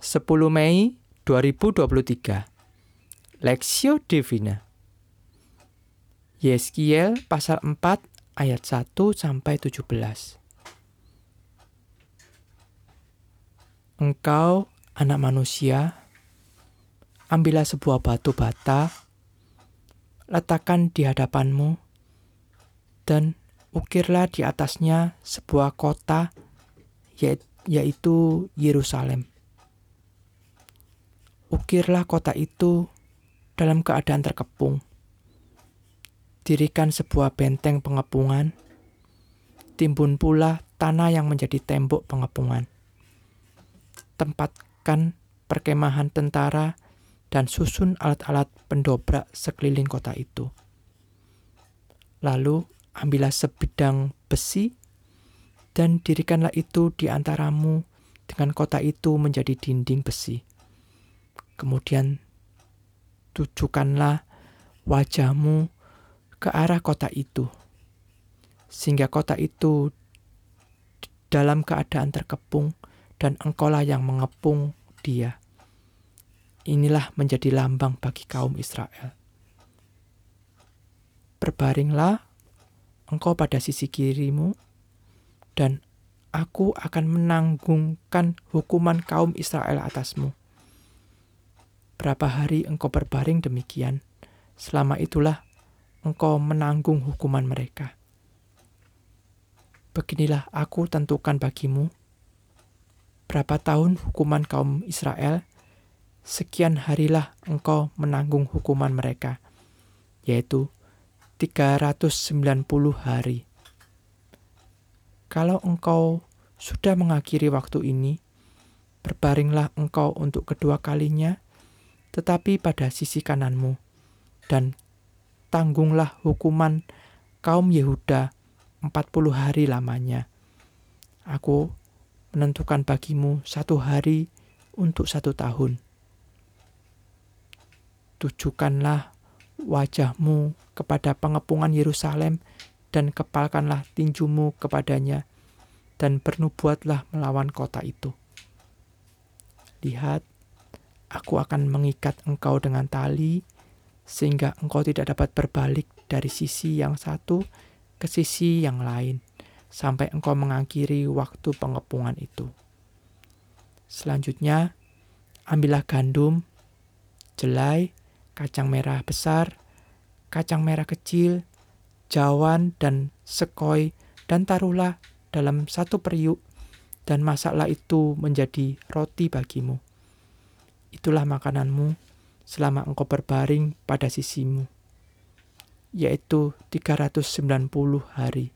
10 Mei 2023 Lexio Divina. Yeskiel pasal 4 ayat 1 sampai 17 Engkau anak manusia ambillah sebuah batu bata letakkan di hadapanmu dan ukirlah di atasnya sebuah kota yaitu Yerusalem. Ukirlah kota itu dalam keadaan terkepung. Dirikan sebuah benteng pengepungan. Timbun pula tanah yang menjadi tembok pengepungan. Tempatkan perkemahan tentara dan susun alat-alat pendobrak sekeliling kota itu. Lalu ambillah sebidang besi dan dirikanlah itu di antaramu dengan kota itu menjadi dinding besi. Kemudian tujukanlah wajahmu ke arah kota itu, sehingga kota itu dalam keadaan terkepung, dan engkaulah yang mengepung dia. Inilah menjadi lambang bagi kaum Israel. Berbaringlah engkau pada sisi kirimu, dan aku akan menanggungkan hukuman kaum Israel atasmu Berapa hari engkau berbaring demikian, selama itulah engkau menanggung hukuman mereka. Beginilah aku tentukan bagimu, berapa tahun hukuman kaum Israel, sekian harilah engkau menanggung hukuman mereka, yaitu 390 hari. Kalau engkau sudah mengakhiri waktu ini, berbaringlah engkau untuk kedua kalinya tetapi pada sisi kananmu, dan tanggunglah hukuman kaum Yehuda empat puluh hari lamanya. Aku menentukan bagimu satu hari untuk satu tahun. Tujukanlah wajahmu kepada pengepungan Yerusalem dan kepalkanlah tinjumu kepadanya dan bernubuatlah melawan kota itu. Lihat, Aku akan mengikat engkau dengan tali, sehingga engkau tidak dapat berbalik dari sisi yang satu ke sisi yang lain, sampai engkau mengakhiri waktu pengepungan itu. Selanjutnya, ambillah gandum, jelai, kacang merah besar, kacang merah kecil, jawan, dan sekoi, dan taruhlah dalam satu periuk, dan masaklah itu menjadi roti bagimu itulah makananmu selama engkau berbaring pada sisimu, yaitu 390 hari.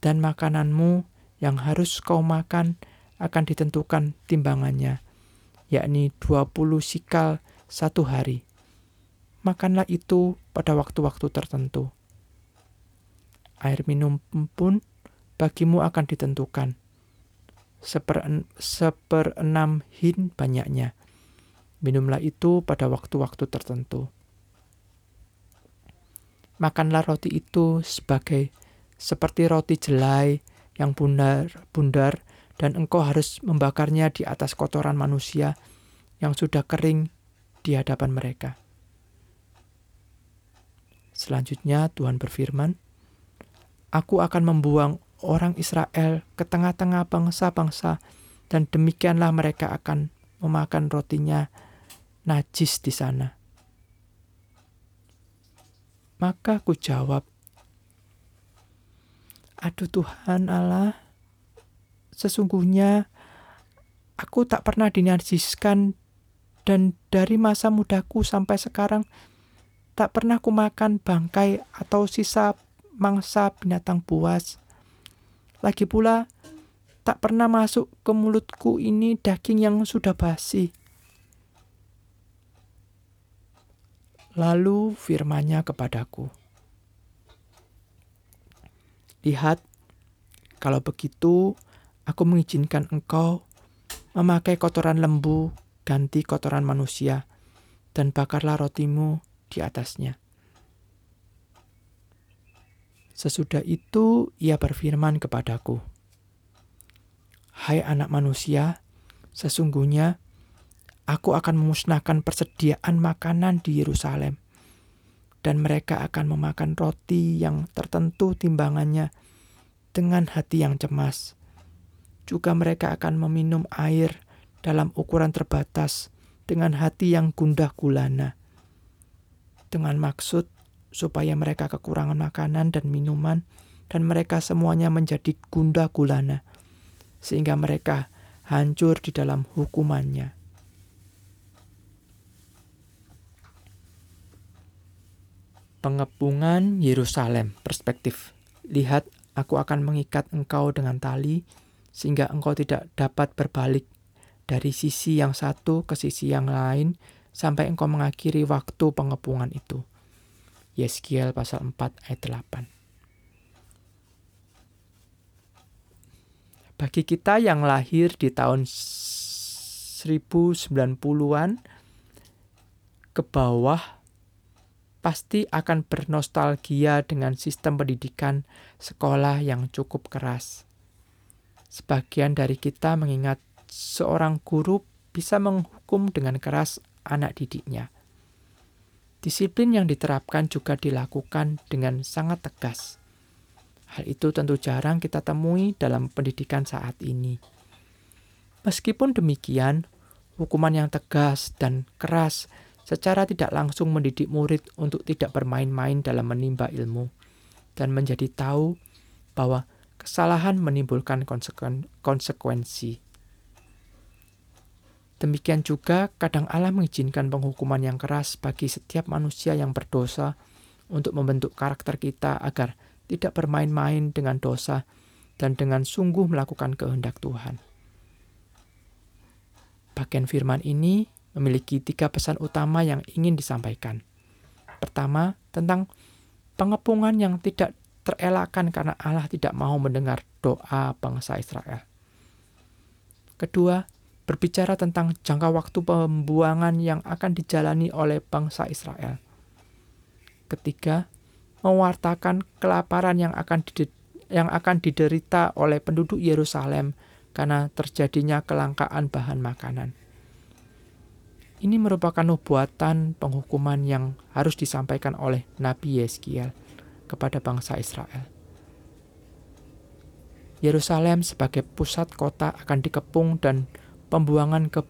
Dan makananmu yang harus kau makan akan ditentukan timbangannya, yakni 20 sikal satu hari. Makanlah itu pada waktu-waktu tertentu. Air minum pun bagimu akan ditentukan seper, seperenam hin banyaknya. Minumlah itu pada waktu-waktu tertentu. Makanlah roti itu sebagai seperti roti jelai yang bundar-bundar dan engkau harus membakarnya di atas kotoran manusia yang sudah kering di hadapan mereka. Selanjutnya Tuhan berfirman, Aku akan membuang orang Israel ke tengah-tengah bangsa-bangsa, dan demikianlah mereka akan memakan rotinya najis di sana. Maka ku jawab, Aduh Tuhan Allah, sesungguhnya aku tak pernah dinajiskan dan dari masa mudaku sampai sekarang tak pernah ku makan bangkai atau sisa mangsa binatang buas. Lagi pula, tak pernah masuk ke mulutku ini daging yang sudah basi. Lalu firmannya kepadaku, Lihat, kalau begitu aku mengizinkan engkau memakai kotoran lembu ganti kotoran manusia, dan bakarlah rotimu di atasnya. Sesudah itu ia berfirman kepadaku, Hai anak manusia, Sesungguhnya, aku akan memusnahkan persediaan makanan di Yerusalem, dan mereka akan memakan roti yang tertentu timbangannya dengan hati yang cemas. Juga mereka akan meminum air dalam ukuran terbatas dengan hati yang gundah gulana. Dengan maksud supaya mereka kekurangan makanan dan minuman dan mereka semuanya menjadi gundah gulana sehingga mereka hancur di dalam hukumannya. Pengepungan Yerusalem perspektif. Lihat, aku akan mengikat engkau dengan tali sehingga engkau tidak dapat berbalik dari sisi yang satu ke sisi yang lain sampai engkau mengakhiri waktu pengepungan itu. Yeskiel pasal 4 ayat 8. Bagi kita yang lahir di tahun 1090-an ke bawah pasti akan bernostalgia dengan sistem pendidikan sekolah yang cukup keras. Sebagian dari kita mengingat seorang guru bisa menghukum dengan keras anak didiknya. Disiplin yang diterapkan juga dilakukan dengan sangat tegas. Hal itu tentu jarang kita temui dalam pendidikan saat ini. Meskipun demikian, hukuman yang tegas dan keras secara tidak langsung mendidik murid untuk tidak bermain-main dalam menimba ilmu dan menjadi tahu bahwa kesalahan menimbulkan konsekuensi. Demikian juga kadang Allah mengizinkan penghukuman yang keras bagi setiap manusia yang berdosa untuk membentuk karakter kita agar tidak bermain-main dengan dosa, dan dengan sungguh melakukan kehendak Tuhan. Bagian firman ini memiliki tiga pesan utama yang ingin disampaikan. Pertama, tentang pengepungan yang tidak terelakkan karena Allah tidak mau mendengar doa bangsa Israel. Kedua, berbicara tentang jangka waktu pembuangan yang akan dijalani oleh bangsa Israel. Ketiga, mewartakan kelaparan yang akan yang akan diderita oleh penduduk Yerusalem karena terjadinya kelangkaan bahan makanan. Ini merupakan nubuatan penghukuman yang harus disampaikan oleh Nabi Yeskiel kepada bangsa Israel. Yerusalem sebagai pusat kota akan dikepung dan pembuangan ke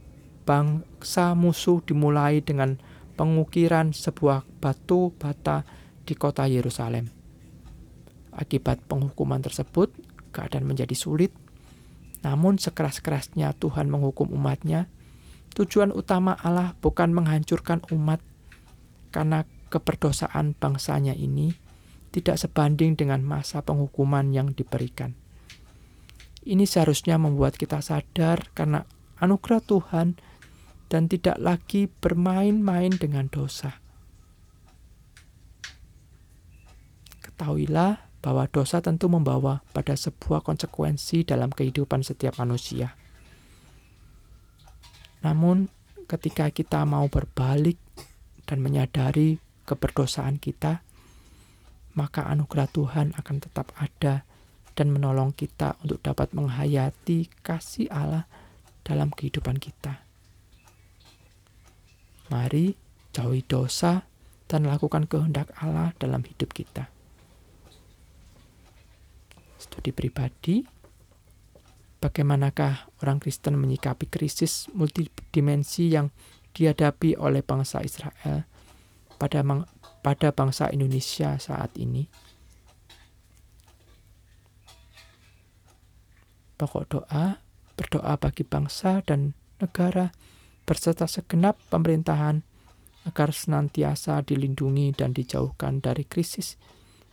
bangsa musuh dimulai dengan pengukiran sebuah batu bata di kota Yerusalem. Akibat penghukuman tersebut, keadaan menjadi sulit. Namun sekeras-kerasnya Tuhan menghukum umatnya, tujuan utama Allah bukan menghancurkan umat karena keperdosaan bangsanya ini tidak sebanding dengan masa penghukuman yang diberikan. Ini seharusnya membuat kita sadar karena anugerah Tuhan dan tidak lagi bermain-main dengan dosa. Ketahuilah bahwa dosa tentu membawa pada sebuah konsekuensi dalam kehidupan setiap manusia. Namun, ketika kita mau berbalik dan menyadari keberdosaan kita, maka anugerah Tuhan akan tetap ada dan menolong kita untuk dapat menghayati kasih Allah dalam kehidupan kita. Mari jauhi dosa dan lakukan kehendak Allah dalam hidup kita studi pribadi, bagaimanakah orang Kristen menyikapi krisis multidimensi yang dihadapi oleh bangsa Israel pada pada bangsa Indonesia saat ini. Pokok doa, berdoa bagi bangsa dan negara berserta segenap pemerintahan agar senantiasa dilindungi dan dijauhkan dari krisis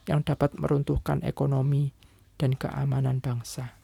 yang dapat meruntuhkan ekonomi, dan keamanan bangsa.